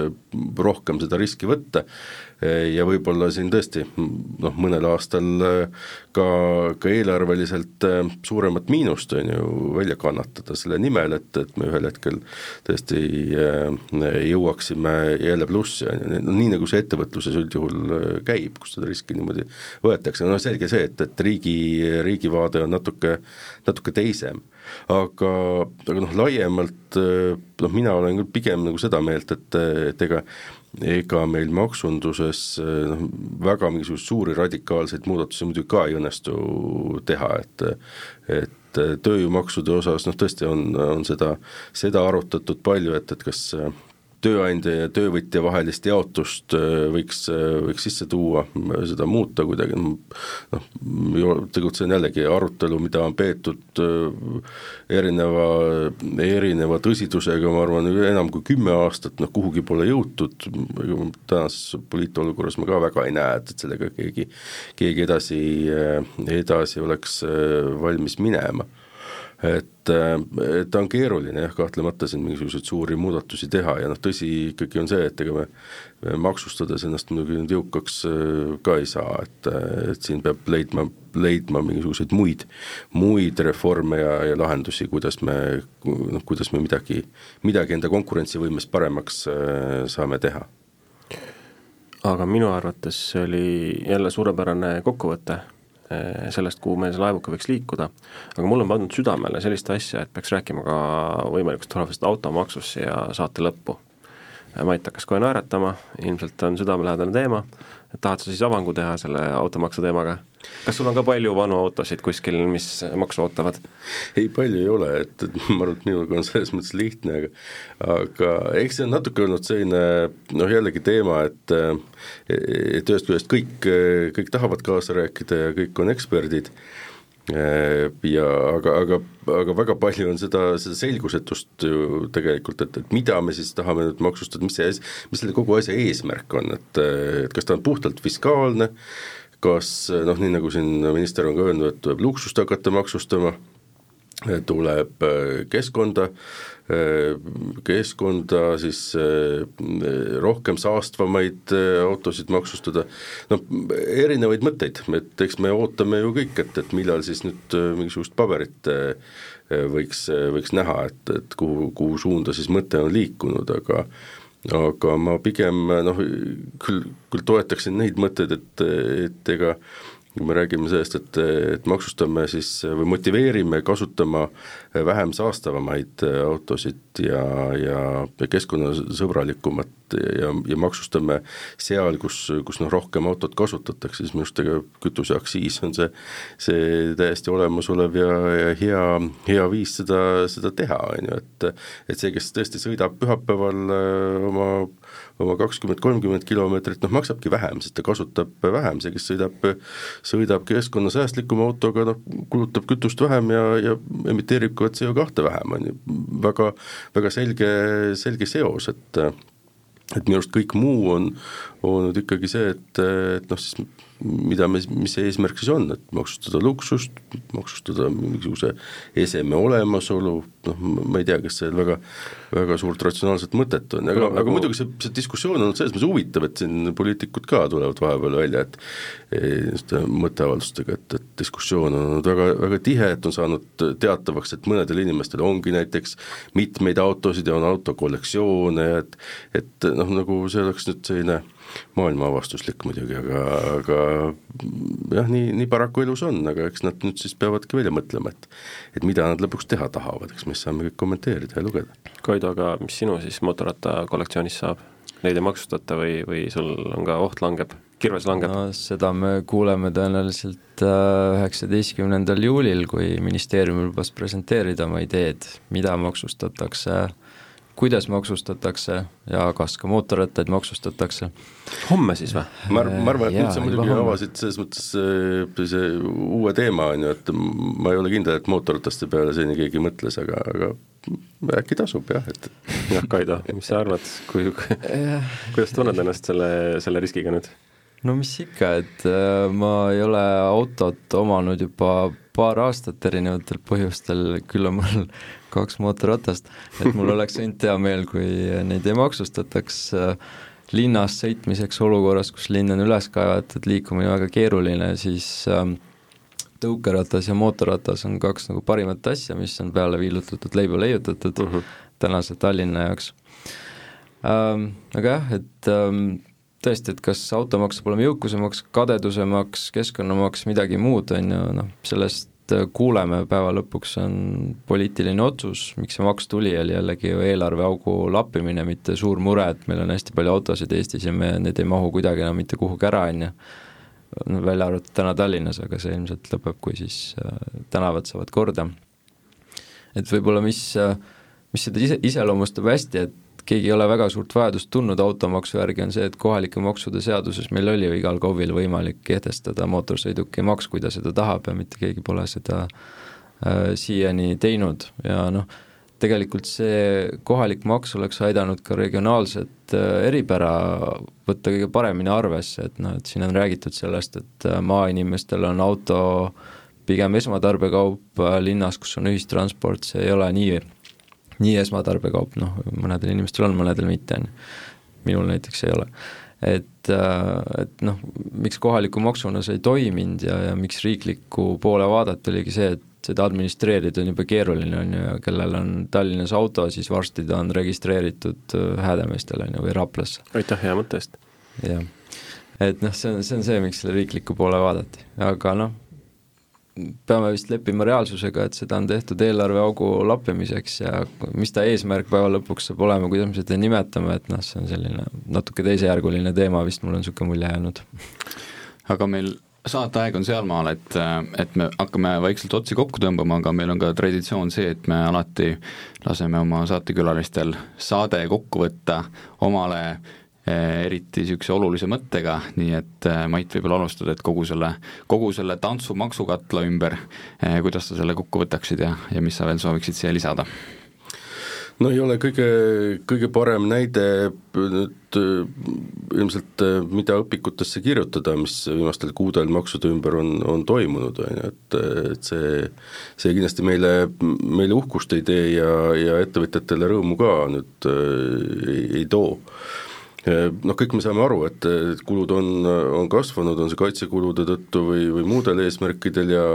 rohkem seda riski võtta. Ja võib-olla siin tõesti noh, mõnel aastal ka, ka eelarveliselt suuremat miinust, on ju, välja kannatada selle nimel, et, et me ühel hetkel tõesti jõuaksime jälle plussi, on ju, nii, nagu see ettevõtluses üldjuhul käib, kus seda riski niimoodi võetakse, no selge see, et, et riigi, riigi vaade on natuke, natuke teisem aga, aga noh, laiemalt noh, mina olen küll pigem nagu seda meelt, et, et ega ega meil maksunduses noh, väga mingisuguseid suuri radikaalseid muudatusi muidugi ka ei õnnestu teha, et et tööjõumaksude osas noh, tõesti on, on seda, seda arutatud palju, et, et kas tööandja ja töövõtja vahelist jaotust äh, võiks, äh, võiks sisse tuua, seda muuta kuidagi, noh, see on jällegi arutelu, mida on peetud äh, erineva, erineva tõsidusega, ma arvan, enam kui kümme aastat, noh kuhugi pole jõutud, tänases poliitolukorras ma ka väga ei näe, et, et sellega keegi, keegi edasi, edasi oleks valmis minema et, et ta on keeruline jah, kahtlemata siin mingisuguseid suuri muudatusi teha ja noh, tõsi ikkagi on see, et ega me, me maksustades ennast muidugi nüüd jõukaks äh, ka ei saa, et, et siin peab leidma, leidma mingisuguseid muid, muid reforme ja, ja lahendusi, kuidas me noh, kuidas me midagi, midagi enda konkurentsivõimes paremaks äh, saame teha. Aga minu arvates see oli jälle suurepärane kokkuvõte sellest, kuhu meil see laevuke võiks liikuda, aga mul on pandud südamele sellist asja, et peaks rääkima ka võimalikust tulevast automaksust siia saate lõppu. Mait hakkas kohe naeratama, ilmselt on südamelähedane teema, tahad sa siis avangu teha selle automaksu teemaga? kas sul on ka palju vanu autosid kuskil, mis maksu ootavad? ei, palju ei ole, et, et *laughs* ma arvan, et minuga on selles mõttes lihtne, aga aga eks see on natuke olnud selline noh, jällegi teema, et et ühest küljest kõik, kõik tahavad kaasa rääkida ja kõik on eksperdid, ja aga, aga, aga väga palju on seda, seda selgusetust ju tegelikult, et, et mida me siis tahame nüüd maksustada, mis see, mis selle kogu asja eesmärk on, et, et kas ta on puhtalt fiskaalne, kas noh, nii nagu siin minister on ka öelnud, et tuleb luksust hakata maksustama, tuleb äh, keskkonda, äh, keskkonda siis äh, rohkem saastavamaid autosid maksustada, noh erinevaid mõtteid, et eks me ootame ju kõik, et, et millal siis nüüd mingisugust paberit võiks, võiks näha, et, et kuhu, kuhu suunda siis mõte on liikunud, aga aga ma pigem noh, küll, küll toetaksin neid mõtteid, et, et ega kui me räägime sellest, et, et maksustame siis või motiveerime kasutama vähem saastavamaid autosid ja, ja, ja keskkonnasõbralikumat ja, ja maksustame seal, kus, kus noh, rohkem autot kasutatakse, siis minu arust ega kütuseaktsiis on see, see täiesti olemasolev ja, ja hea, hea viis seda, seda teha, on ju, et et see, kes tõesti sõidab pühapäeval oma oma kakskümmend, kolmkümmend kilomeetrit, noh maksabki vähem, sest ta kasutab vähem, see, kes sõidab, sõidab keskkonnasäästlikuma autoga, noh kulutab kütust vähem ja, ja emiteerib ka CO2 vähem, on ju, väga, väga selge, selge seos, et et minu arust kõik muu on olnud ikkagi see, et, et noh, siis mida me, mis see eesmärk siis on, et maksustada luksust, maksustada mingisuguse eseme olemasolu, noh, ma ei tea, kas seal väga, väga suurt ratsionaalset mõtet on, aga, aga muidugi see, see diskussioon on selles mõttes huvitav, et siin poliitikud ka tulevad vahepeal välja, et niisuguste mõtteavaldustega, et, et diskussioon on olnud väga, väga tihe, et on saanud teatavaks, et mõnedel inimestel ongi näiteks mitmeid autosid ja on autokollektsioone et et noh, nagu see oleks nüüd selline maailmaavastuslik muidugi, aga, aga jah, nii, nii paraku elus on, aga eks nad nüüd siis peavadki välja mõtlema, et et mida nad lõpuks teha tahavad, eks me siis saame kõik kommenteerida ja lugeda. Kaido, aga mis sinu siis mootorratta kollektsioonist saab? Neid ei maksustata või, või sul on ka oht langeb, kirves langeb? no seda me kuuleme tõenäoliselt äh, üheksateistkümnendal juulil, kui ministeerium lubas presenteerida oma ideed, mida maksustatakse kuidas maksustatakse ja kas ka mootorrattaid maksustatakse. homme siis või? ma, ma arvan, et nüüd sa muidugi avasid selles mõttes äh, see uue teema, on ju, et ma ei ole kindel, et mootorrataste peale seni keegi mõtles, aga, aga äkki tasub jah, et *laughs* jah, Kaido, mis sa arvad, kui, kuidas tunned ennast selle, selle riskiga nüüd? No mis ikka, et äh, ma ei ole autot omanud juba paar aastat erinevatel põhjustel, küll on mul *laughs* kaks mootorratast, et mul *laughs* oleks ainult hea meel, kui neid ei maksustataks äh, linnas sõitmiseks olukorras, kus linn on üles kaevatud, liikumine väga keeruline, siis ähm, tõukeratas ja mootorratas on kaks nagu parimat asja, mis on peale viilutatud, leiba leiutatud uh mhm. -huh. tänase Tallinna jaoks ähm,. Aga jah, et ähm, tõesti, et kas automaks saab olema jõukusemaks, kadedusemaks, keskkonnamaks, midagi muud, on ju, noh, sellest Äh, kuuleme päeva lõpuks, on poliitiline otsus, miks see maks tuli, oli jällegi ju eelarveaugu lappimine, mitte suur mure, et meil on hästi palju autosid Eestis ja me, need ei mahu kuidagi enam mitte kuhugi ära, on ju. no välja arvatud täna Tallinnas, aga see ilmselt lõpeb, kui siis äh, tänavad saavad korda. et võib-olla mis, äh, mis seda ise, iseloomustab hästi, et keegi ei ole väga suurt vajadust tundnud automaksu järgi, on see, et kohalike maksude seaduses meil oli ju igal KOV-il võimalik kehtestada mootorsõidukimaks, kui ta seda tahab ja mitte keegi pole seda äh, siiani teinud. Ja noh, tegelikult see kohalik maks oleks aidanud ka regionaalset äh, eripära võtta kõige paremini arvesse, et noh, et siin on räägitud sellest, et äh, maainimestel on auto pigem esmatarbekaup äh, linnas, kus on ühistransport, see ei ole nii nii esmatarbekaup, noh, mõnedel inimestel on, mõnedel mitte, on ju. minul näiteks ei ole. et, äh, et noh, miks kohaliku maksuna see ei toiminud ja, ja miks riikliku poole vaadata, oligi see, et seda administreerida on jube keeruline, on ju, ja kellel on Tallinnas auto, siis varsti ta on registreeritud äh, Häädemeestel, on ju, või Raplasse. aitäh hea mõtte eest! jah, et noh, see on, see on see, miks selle riikliku poole vaadati, aga noh, peame vist leppima reaalsusega, et seda on tehtud eelarveaugu lappimiseks ja mis ta eesmärk päeva lõpuks saab olema, kuidas me seda nimetame, et noh, see on selline natuke teisejärguline teema vist, mul on niisugune mulje jäänud. aga meil saateaeg on sealmaal, et, et me hakkame vaikselt otsi kokku tõmbama, aga meil on ka traditsioon see, et me alati laseme oma saatekülalistel saade kokku võtta omale Eh, eriti niisuguse olulise mõttega, nii et eh, Mait võib-olla alustada, et kogu selle, kogu selle tantsu maksukatla ümber, eh, kuidas sa selle kokku võtaksid ja, ja mis sa veel sooviksid siia lisada? no ei ole kõige, kõige parem näide nüüd ilmselt, mida õpikutesse kirjutada, mis viimastel kuudel maksude ümber on, on toimunud, on ju, et, et see, see kindlasti meile, meile uhkust ei tee ja, ja ettevõtjatele rõõmu ka nüüd ei, ei too noh, kõik me saame aru, et kulud on, on kasvanud, on see kaitsekulude tõttu või, või muudel eesmärkidel ja,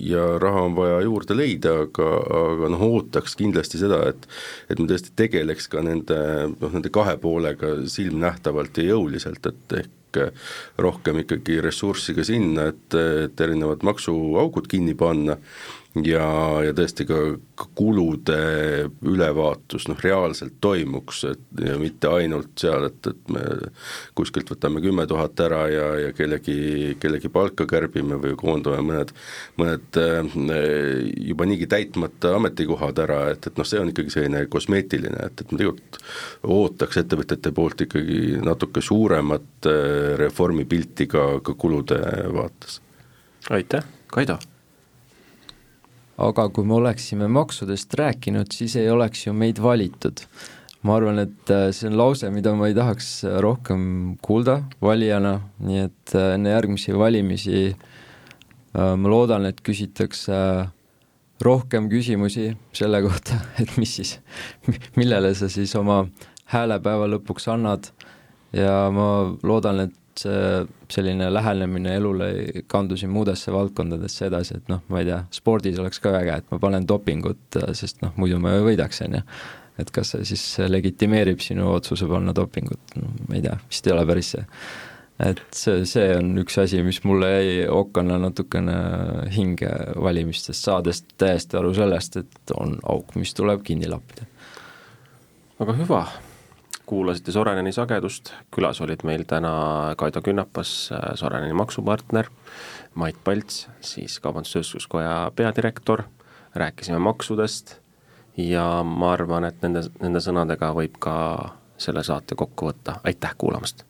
ja raha on vaja juurde leida, aga, aga noh, ootaks kindlasti seda, et et me tõesti tegeleks ka nende noh, nende kahe poolega silmnähtavalt ja jõuliselt, et ehk rohkem ikkagi ressurssi ka sinna, et, et erinevad maksuaugud kinni panna ja, ja tõesti ka kulude ülevaatus noh, reaalselt toimuks, et ja mitte ainult seal, et, et me kuskilt võtame kümme tuhat ära ja, ja kellegi, kellegi palka kärbime või koondame mõned, mõned eh, juba niigi täitmata ametikohad ära, et, et noh, see on ikkagi selline kosmeetiline, et, et me tegelikult ootaks ettevõtjate poolt ikkagi natuke suuremat eh, reformipilti ka, ka kulude vaates. aitäh, Kaido aga kui me oleksime maksudest rääkinud, siis ei oleks ju meid valitud. ma arvan, et äh, see on lause, mida ma ei tahaks äh, rohkem kuulda valijana, nii et äh, enne järgmisi valimisi ma loodan, et küsitakse rohkem küsimusi selle kohta, *laughs* et mis siis, millele sa siis oma hääle päeva lõpuks annad ja ma loodan, et selline lähenemine elule kandu siin muudesse valdkondadesse edasi, et noh, ma ei tea, spordis oleks ka äge, et ma panen dopingut, sest noh, muidu ma ju võidaks, on ju. et kas see siis legitimeerib sinu otsuse panna dopingut, no ma ei tea, vist ei ole päris see. et see, see on üks asi, mis mulle jäi okana natukene hinge valimistest saades täiesti aru sellest, et on auk, mis tuleb kinni lappida. väga hüva kuulasite Soreneni sagedust, külas olid meil täna Kaido Künnapas, Soreneni maksupartner, Mait Palts, siis Kaubandus-Tööstuskoja peadirektor, rääkisime maksudest ja ma arvan, et nende, nende sõnadega võib ka selle saate kokku võtta, aitäh kuulamast!